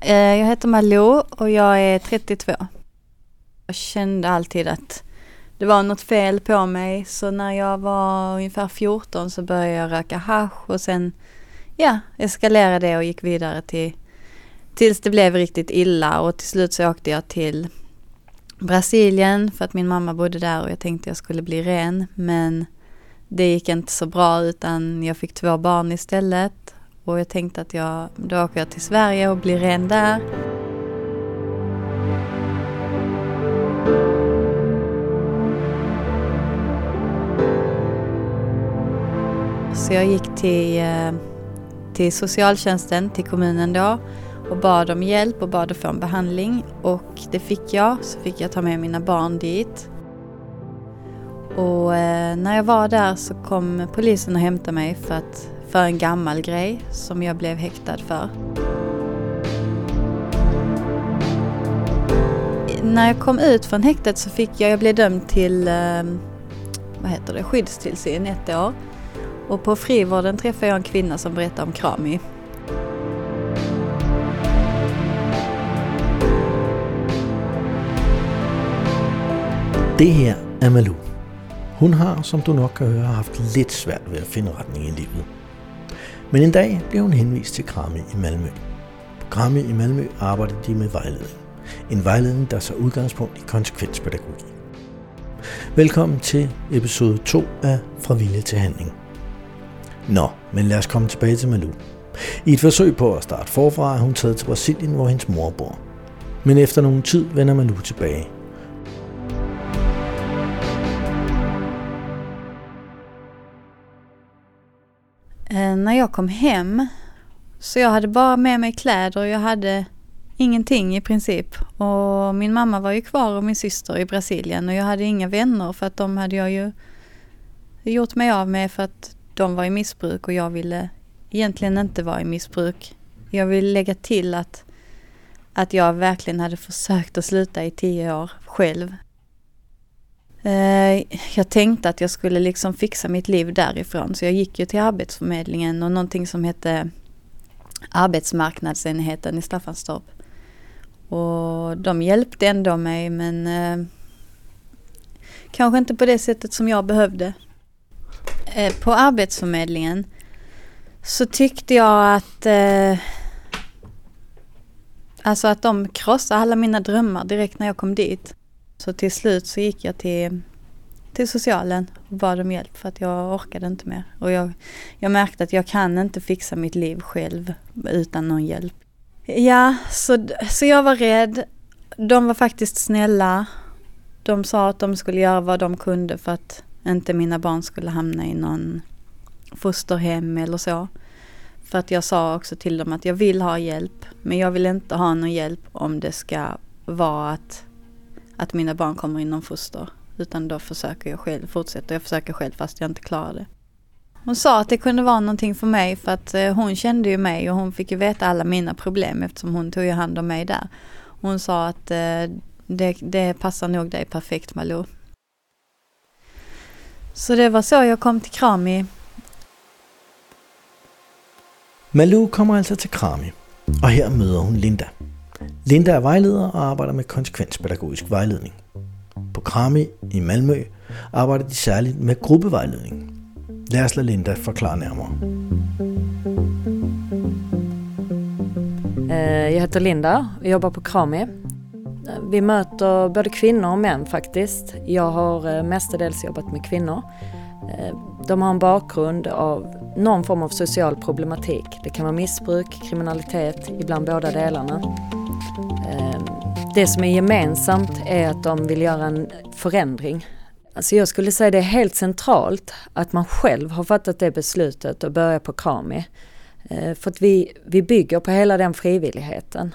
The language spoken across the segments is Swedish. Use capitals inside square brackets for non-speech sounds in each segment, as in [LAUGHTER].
Eh, jag heter Malou och jag är 32. Jag kände alltid att det var något fel på mig så när jag var ungefär 14 så började jag röka hash och sen ja, eskalerade det och gick vidare till tills det blev riktigt illa och till slut så åkte jag till Brasilien för att min mamma bodde där och jag tänkte jag skulle bli ren men det gick inte så bra utan jag fick två barn istället och jag tänkte att jag, då åker jag till Sverige och blir ren där. Så jag gick till, eh, till socialtjänsten, till kommunen då och bad om hjälp och bad att få en behandling och det fick jag. Så fick jag ta med mina barn dit. Och eh, när jag var där så kom polisen och hämtade mig för, att, för en gammal grej som jag blev häktad för. När jag kom ut från häktet så fick jag, jag blev dömd till eh, vad heter det, skyddstillsyn ett år. Och på frivården träffade jag en kvinna som berättade om Krami. Det här är Malou. Hon har, som du nog kan höra, haft lite svårt ved att finna riktning i livet. Men en dag blev hun henvist til Krami i Malmø. På Krami i Malmø arbejdede de med vejledning. En vejledning, der så udgangspunkt i konsekvenspædagogik. Velkommen til episode 2 af Fra Vilje til Handling. Nå, men lad os komme tilbage til Malou. I et forsøg på at starte forfra er hun taget til Brasilien, hvor hendes mor bor. Men efter nogen tid vender Malou tilbage – När jag kom hem så jag hade bara med mig kläder och jag hade ingenting i princip. Och min mamma var ju kvar och min syster i Brasilien och jag hade inga vänner för att de hade jag ju gjort mig av med för att de var i missbruk och jag ville egentligen inte vara i missbruk. Jag vill lägga till att, att jag verkligen hade försökt att sluta i tio år själv. Eh, jag tänkte att jag skulle liksom fixa mitt liv därifrån så jag gick ju till Arbetsförmedlingen och någonting som hette arbetsmarknadsenheten i Staffanstorp. Och de hjälpte ändå mig men eh, kanske inte på det sättet som jag behövde. Eh, på Arbetsförmedlingen så tyckte jag att eh, Alltså att de krossade alla mina drömmar direkt när jag kom dit. Så till slut så gick jag till, till socialen och bad om hjälp för att jag orkade inte mer. Och jag, jag märkte att jag kan inte fixa mitt liv själv utan någon hjälp. Ja, så, så jag var rädd. De var faktiskt snälla. De sa att de skulle göra vad de kunde för att inte mina barn skulle hamna i någon fosterhem eller så. För att jag sa också till dem att jag vill ha hjälp men jag vill inte ha någon hjälp om det ska vara att att mina barn kommer inom foster. Utan då försöker jag själv, fortsätter jag försöker själv fast jag inte klarar det. Hon sa att det kunde vara någonting för mig för att eh, hon kände ju mig och hon fick ju veta alla mina problem eftersom hon tog ju hand om mig där. Hon sa att eh, det, det passar nog dig perfekt Malou. Så det var så jag kom till Krami. Malou kommer alltså till Krami och här möter hon Linda. Linda er vejleder og arbejder med konsekvenspædagogisk vejledning. På Krami i Malmø arbejder de særligt med gruppevejledning. Lad os lade Linda forklare nærmere. Eh, Jag heter Linda och jobbar på Krami. Vi möter både kvinnor och män faktiskt. Jag har eh, mestadels jobbat med kvinnor. Eh, de har en bakgrund av någon form av social problematik. Det kan vara missbruk, kriminalitet, ibland båda delarna. Ehm, det som är gemensamt är att de vill göra en förändring. Alltså jag skulle säga det är helt centralt att man själv har fattat det beslutet och börjar på Krami. Ehm, för att vi, vi bygger på hela den frivilligheten.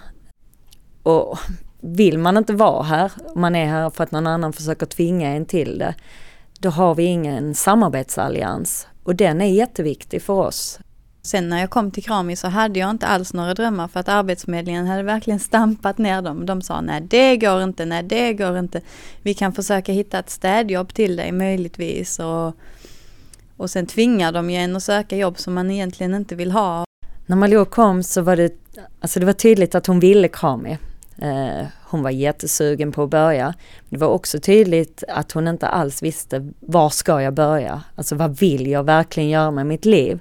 Och vill man inte vara här, man är här för att någon annan försöker tvinga en till det, då har vi ingen samarbetsallians. Och den är jätteviktig för oss. Sen när jag kom till Krami så hade jag inte alls några drömmar för att Arbetsförmedlingen hade verkligen stampat ner dem. De sa nej det går inte, nej det går inte. Vi kan försöka hitta ett städjobb till dig möjligtvis och, och sen tvingar de ju en att söka jobb som man egentligen inte vill ha. När Malou kom så var det, alltså det var tydligt att hon ville Krami. Eh, hon var jättesugen på att börja. Det var också tydligt att hon inte alls visste var ska jag börja? Alltså vad vill jag verkligen göra med mitt liv?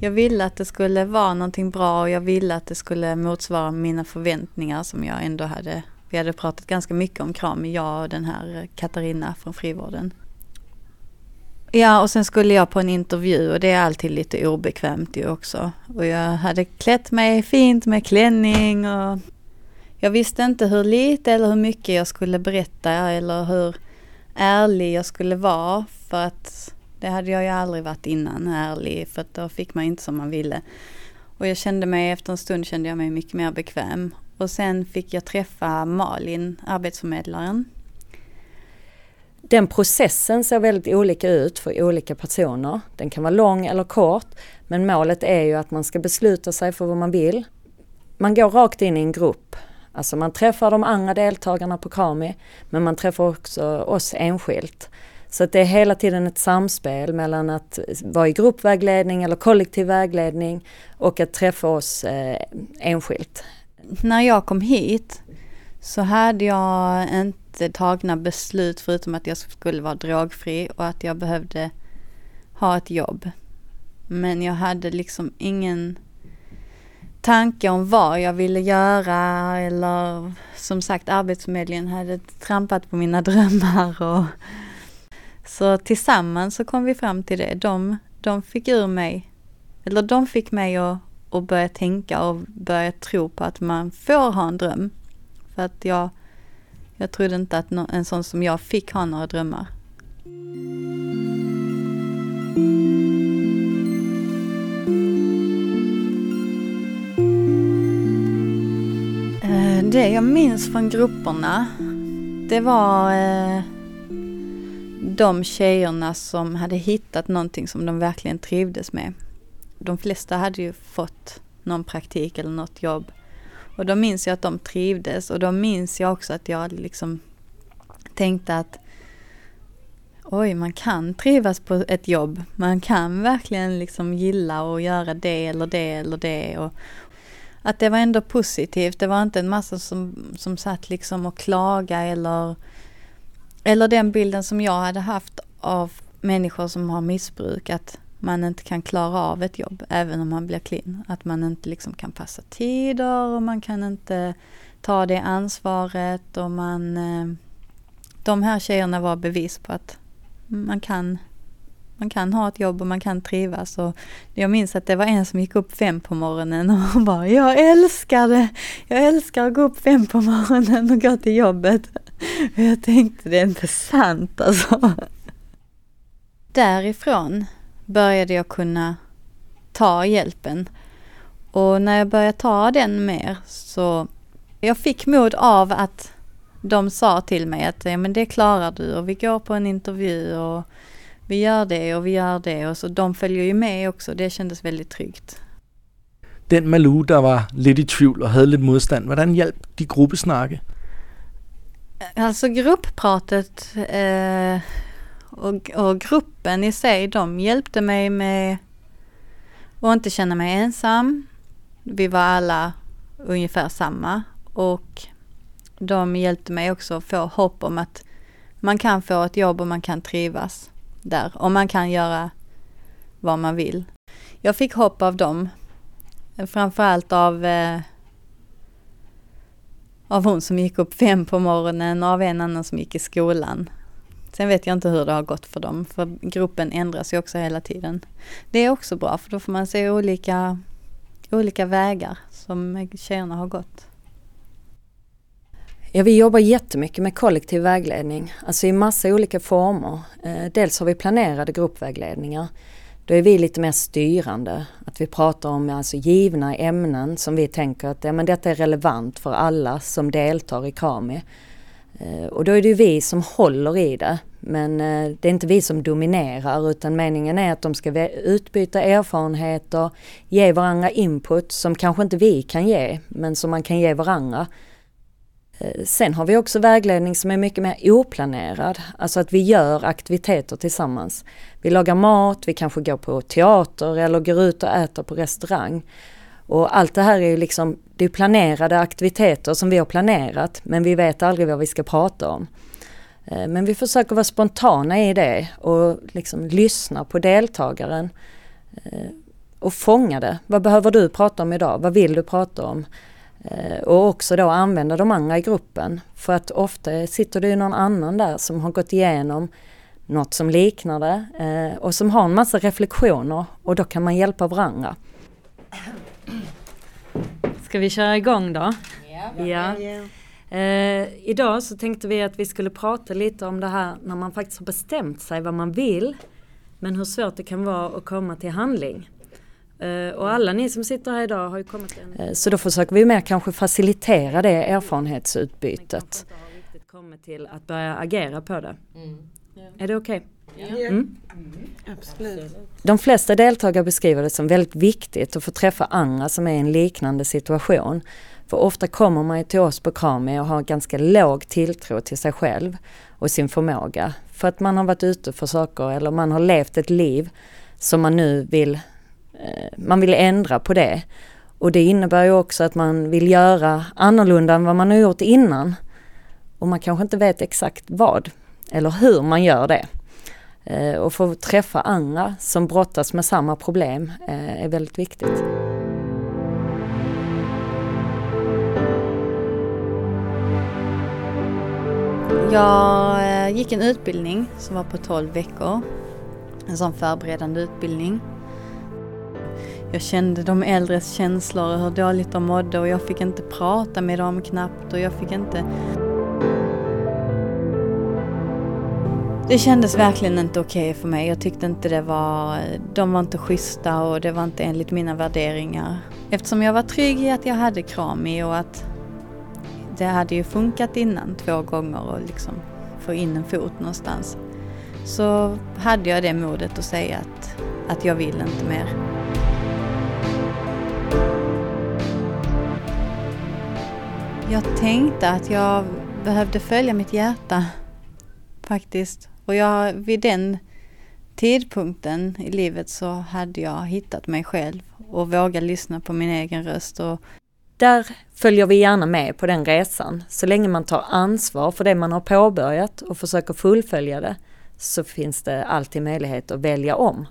Jag ville att det skulle vara någonting bra och jag ville att det skulle motsvara mina förväntningar som jag ändå hade. Vi hade pratat ganska mycket om Krami, jag och den här eh, Katarina från frivården. Ja, och sen skulle jag på en intervju och det är alltid lite obekvämt ju också. Och jag hade klätt mig fint med klänning och jag visste inte hur lite eller hur mycket jag skulle berätta eller hur ärlig jag skulle vara för att det hade jag ju aldrig varit innan, ärlig, för då fick man inte som man ville. Och jag kände mig, efter en stund kände jag mig mycket mer bekväm. Och sen fick jag träffa Malin, arbetsförmedlaren. Den processen ser väldigt olika ut för olika personer. Den kan vara lång eller kort, men målet är ju att man ska besluta sig för vad man vill. Man går rakt in i en grupp Alltså man träffar de andra deltagarna på Krami men man träffar också oss enskilt. Så att det är hela tiden ett samspel mellan att vara i gruppvägledning eller kollektiv vägledning och att träffa oss eh, enskilt. När jag kom hit så hade jag inte tagna beslut förutom att jag skulle vara drogfri och att jag behövde ha ett jobb. Men jag hade liksom ingen tanke om vad jag ville göra eller som sagt Arbetsförmedlingen hade trampat på mina [LAUGHS] drömmar och så tillsammans så kom vi fram till det. De, de fick ur mig, eller de fick mig att, att börja tänka och börja tro på att man får ha en dröm. För att jag, jag trodde inte att en sån som jag fick ha några drömmar. Eh, det jag minns från grupperna, det var eh, de tjejerna som hade hittat någonting som de verkligen trivdes med. De flesta hade ju fått någon praktik eller något jobb. Och då minns jag att de trivdes och då minns jag också att jag liksom tänkte att oj, man kan trivas på ett jobb. Man kan verkligen liksom gilla att göra det eller det eller det. Och, att det var ändå positivt. Det var inte en massa som, som satt liksom och klaga eller, eller den bilden som jag hade haft av människor som har missbruk. Att man inte kan klara av ett jobb även om man blir clean. Att man inte liksom kan passa tider och man kan inte ta det ansvaret och man... Eh, de här tjejerna var bevis på att man kan man kan ha ett jobb och man kan trivas. Och jag minns att det var en som gick upp fem på morgonen och bara, jag älskar det! Jag älskar att gå upp fem på morgonen och gå till jobbet. [LAUGHS] Jag tänkte, det är inte sant alltså. Därifrån började jag kunna ta hjälpen. Och när jag började ta den mer så jag fick mod av att de sa till mig att ja, men det klarar du och vi går på en intervju och vi gör det och vi gör det och så de följer ju med också. Det kändes väldigt tryggt. Den Malou, der var lidt i tvivl och hade lite modstand, hvordan hjalp de gruppesnakke? Alltså grupppratet eh, och, och, gruppen i sig, de hjälpte mig med att inte känna mig ensam. Vi var alla ungefär samma och de hjälpte mig också att få hopp om att man kan få ett jobb och man kan trivas där och man kan göra vad man vill. Jag fick hopp av dem. Framförallt av eh, av hon som gick upp fem på morgonen och av en annan som gick i skolan. Sen vet jag inte hur det har gått för dem, för gruppen ändras ju också hela tiden. Det är också bra, för då får man se olika, olika vägar som tjejerna har gått. Ja, vi jobbar jättemycket med kollektiv vägledning, alltså i massa olika former. Eh, dels har vi planerade gruppvägledningar. Då är vi lite mer styrande, att vi pratar om alltså givna ämnen som vi tänker att ja, men detta är relevant för alla som deltar i KAMI. Eh, och då är det ju vi som håller i det, men eh, det är inte vi som dominerar utan meningen är att de ska utbyta erfarenheter, ge varandra input som kanske inte vi kan ge, men som man kan ge varandra. Eh, sen har vi också vägledning som är mycket mer oplanerad, alltså att vi gör aktiviteter tillsammans. Vi lagar mat, vi kanske går på teater eller går ut och äter på restaurang. Och allt det här är ju liksom, det är planerade aktiviteter som vi har planerat men vi vet aldrig vad vi ska prata om. Eh, men vi försöker vara spontana i det och liksom lyssna på deltagaren eh, och fånga det. Vad behöver du prata om idag? Vad vill du prata om? Eh, och också då använda de andra i gruppen. För att ofta sitter det ju någon annan där som har gått igenom något som liknar det och som har en massa reflektioner och då kan man hjälpa varandra. Ska vi köra igång då? Ja. ja. Eh, idag så tänkte vi att vi skulle prata lite om det här när man faktiskt har bestämt sig vad man vill. Men hur svårt det kan vara att komma till handling. Eh, och alla ni som sitter här idag har ju kommit en... Eh, så då försöker vi mer kanske facilitera det erfarenhetsutbytet. Men kanske inte har kommit till att börja agera på det. Mm. Är det okej? Okay? Ja. Mm. Mm. Absolut. De flesta deltagare beskriver det som väldigt viktigt att få träffa andra som är i en liknande situation. För ofta kommer man ju till oss på Krami och har ganska låg tilltro till sig själv och sin förmåga. För att man har varit ute för saker eller man har levt ett liv som man nu vill, Eh, man vill ändra på det. Och det innebär ju också att man vill göra annorlunda än vad man har gjort innan. Och man kanske inte vet exakt vad eller hur man gör det. Eh, och få träffa andra som brottas med samma problem eh, är väldigt viktigt. Jag gick en utbildning som var på 12 veckor. En sån förberedande utbildning. Jag kände de äldres känslor och hur dåligt de mådde och jag fick inte prata med dem knappt och jag fick inte... Det kändes verkligen inte okej okay för mig. Jag tyckte inte det var... De var inte schyssta och det var inte enligt mina värderingar. Eftersom jag var trygg i att jag hade Krami och att det hade ju funkat innan två gånger och liksom få in en fot någonstans. Så hade jag det modet att säga att, att jag vill inte mer. Jag tänkte att jag behövde följa mitt hjärta faktiskt. Och jag, vid den tidpunkten i livet så hade jag hittat mig själv och vågat lyssna på min egen röst och där följer vi gärna med på den resan. Så länge man tar ansvar för det man har påbörjat och försöker fullfölja det så finns det alltid möjlighet att välja om.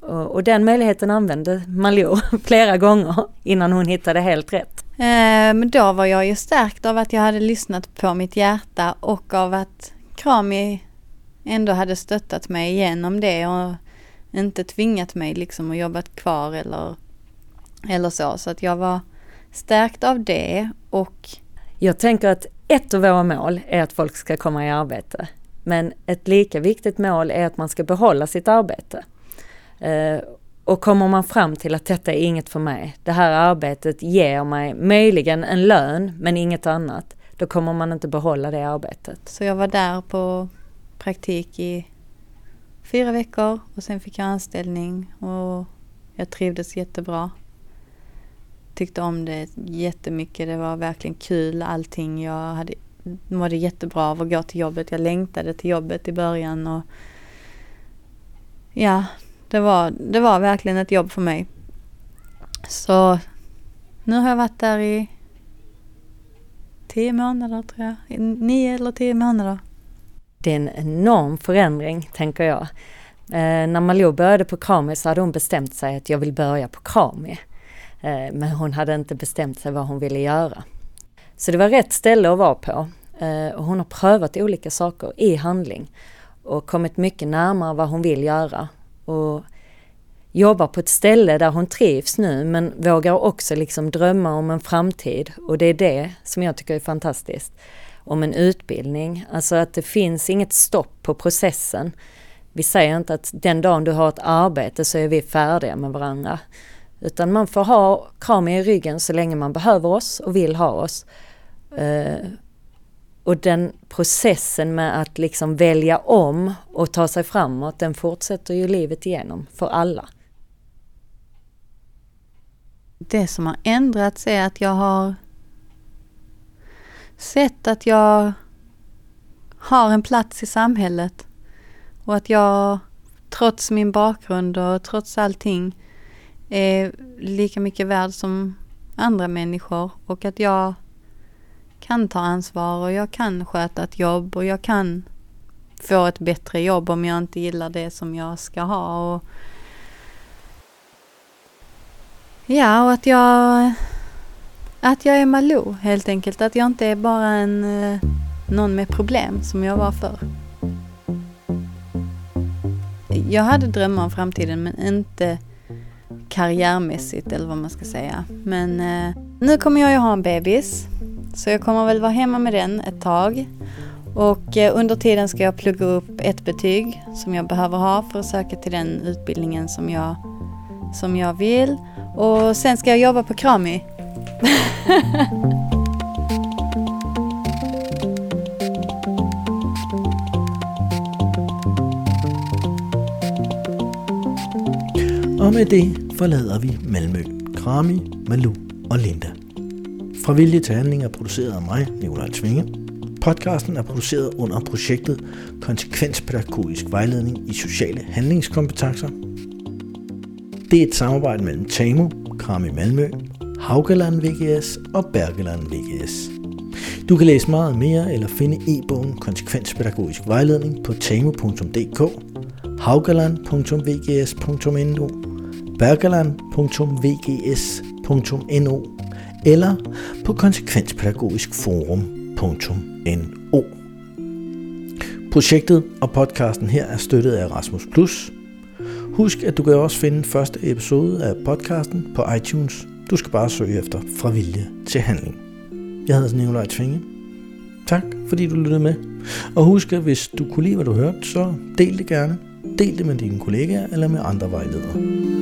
Och, den möjligheten använde Malou [LAUGHS] flera gånger innan hon hittade helt rätt. Eh, men då var jag ju stärkt av att jag hade lyssnat på mitt hjärta och av att Krami ändå hade stöttat mig igenom det och inte tvingat mig liksom att jobba kvar eller, eller så. Så att jag var stärkt av det och... Jag tänker att ett av våra mål är att folk ska komma i arbete. Men ett lika viktigt mål är att man ska behålla sitt arbete. Eh, och kommer man fram till att detta är inget för mig, det här arbetet ger mig möjligen en lön men inget annat, då kommer man inte behålla det arbetet. Så jag var där på praktik i fyra veckor och sen fick jag anställning och jag trivdes jättebra tyckte om det jättemycket. Det var verkligen kul allting. Jag hade, mådde jättebra av att gå till jobbet. Jag längtade till jobbet i början och ja, det var, det var verkligen ett jobb för mig. Så nu har jag varit där i tio månader tror jag. Nio eller tio månader. Det är en enorm förändring tänker jag. Eh, när Malou började på Krami så hade hon bestämt sig att jag vill börja på Krami. Eh, men hon hade inte bestämt sig vad hon ville göra. Så det var rätt ställe att vara på. Eh, och hon har prövat olika saker i handling och kommit mycket närmare vad hon vill göra. Och jobbar på ett ställe där hon trivs nu men vågar också liksom drömma om en framtid och det är det som jag tycker är fantastiskt. Om en utbildning, alltså att det finns inget stopp på processen. Vi säger inte att den dagen du har ett arbete så är vi färdiga med varandra. Utan man får ha kram i ryggen så länge man behöver oss och vill ha oss. Eh, och den processen med att liksom välja om och ta sig framåt, den fortsätter ju livet igenom för alla. Det som har ändrats är att jag har sett att jag har en plats i samhället och att jag trots min bakgrund och trots allting är lika mycket värd som andra människor och att jag kan ta ansvar och jag kan sköta ett jobb och jag kan få ett bättre jobb om jag inte gillar det som jag ska ha. Och ja, och att jag, att jag är Malou helt enkelt. Att jag inte är bara en, eh, någon med problem som jag var förr. Jag hade drömmar om framtiden men inte karriärmässigt eller vad man ska säga. Men eh, nu kommer jag ju ha en bebis så jag kommer väl vara hemma med den ett tag. Och eh, under tiden ska jag plugga upp ett betyg som jag behöver ha för att söka till den utbildningen som jag, som jag vill. Och sen ska jag jobba på Krami. [LAUGHS] Og med det forlader vi Malmø, Krami, Malou og Linda. Fra Vilje til Handling er produceret af mig, Nikolaj Tvinge. Podcasten er produceret under projektet Konsekvenspædagogisk Vejledning i Sociale Handlingskompetencer. Det er et samarbejde mellem TAMU, Krami Malmø, Haugaland VGS og Bergeland VGS. Du kan læse meget mere eller finde e-bogen Konsekvenspædagogisk Vejledning på tamo.dk, haugaland.vgs.no, bergaland.vgs.no eller på konsekvenspædagogiskforum.no. Projektet og podcasten her er støttet af Erasmus+. Husk, at du kan også finde første episode af podcasten på iTunes. Du skal bare søge efter Fra Vilje til Handling. Jeg hedder Nikolaj Tvinge. Tak, fordi du lyttede med. Og husk, at hvis du kunne lide, hvad du hørte, så del det gerne. Del det med dine kollegaer eller med andre vejledere.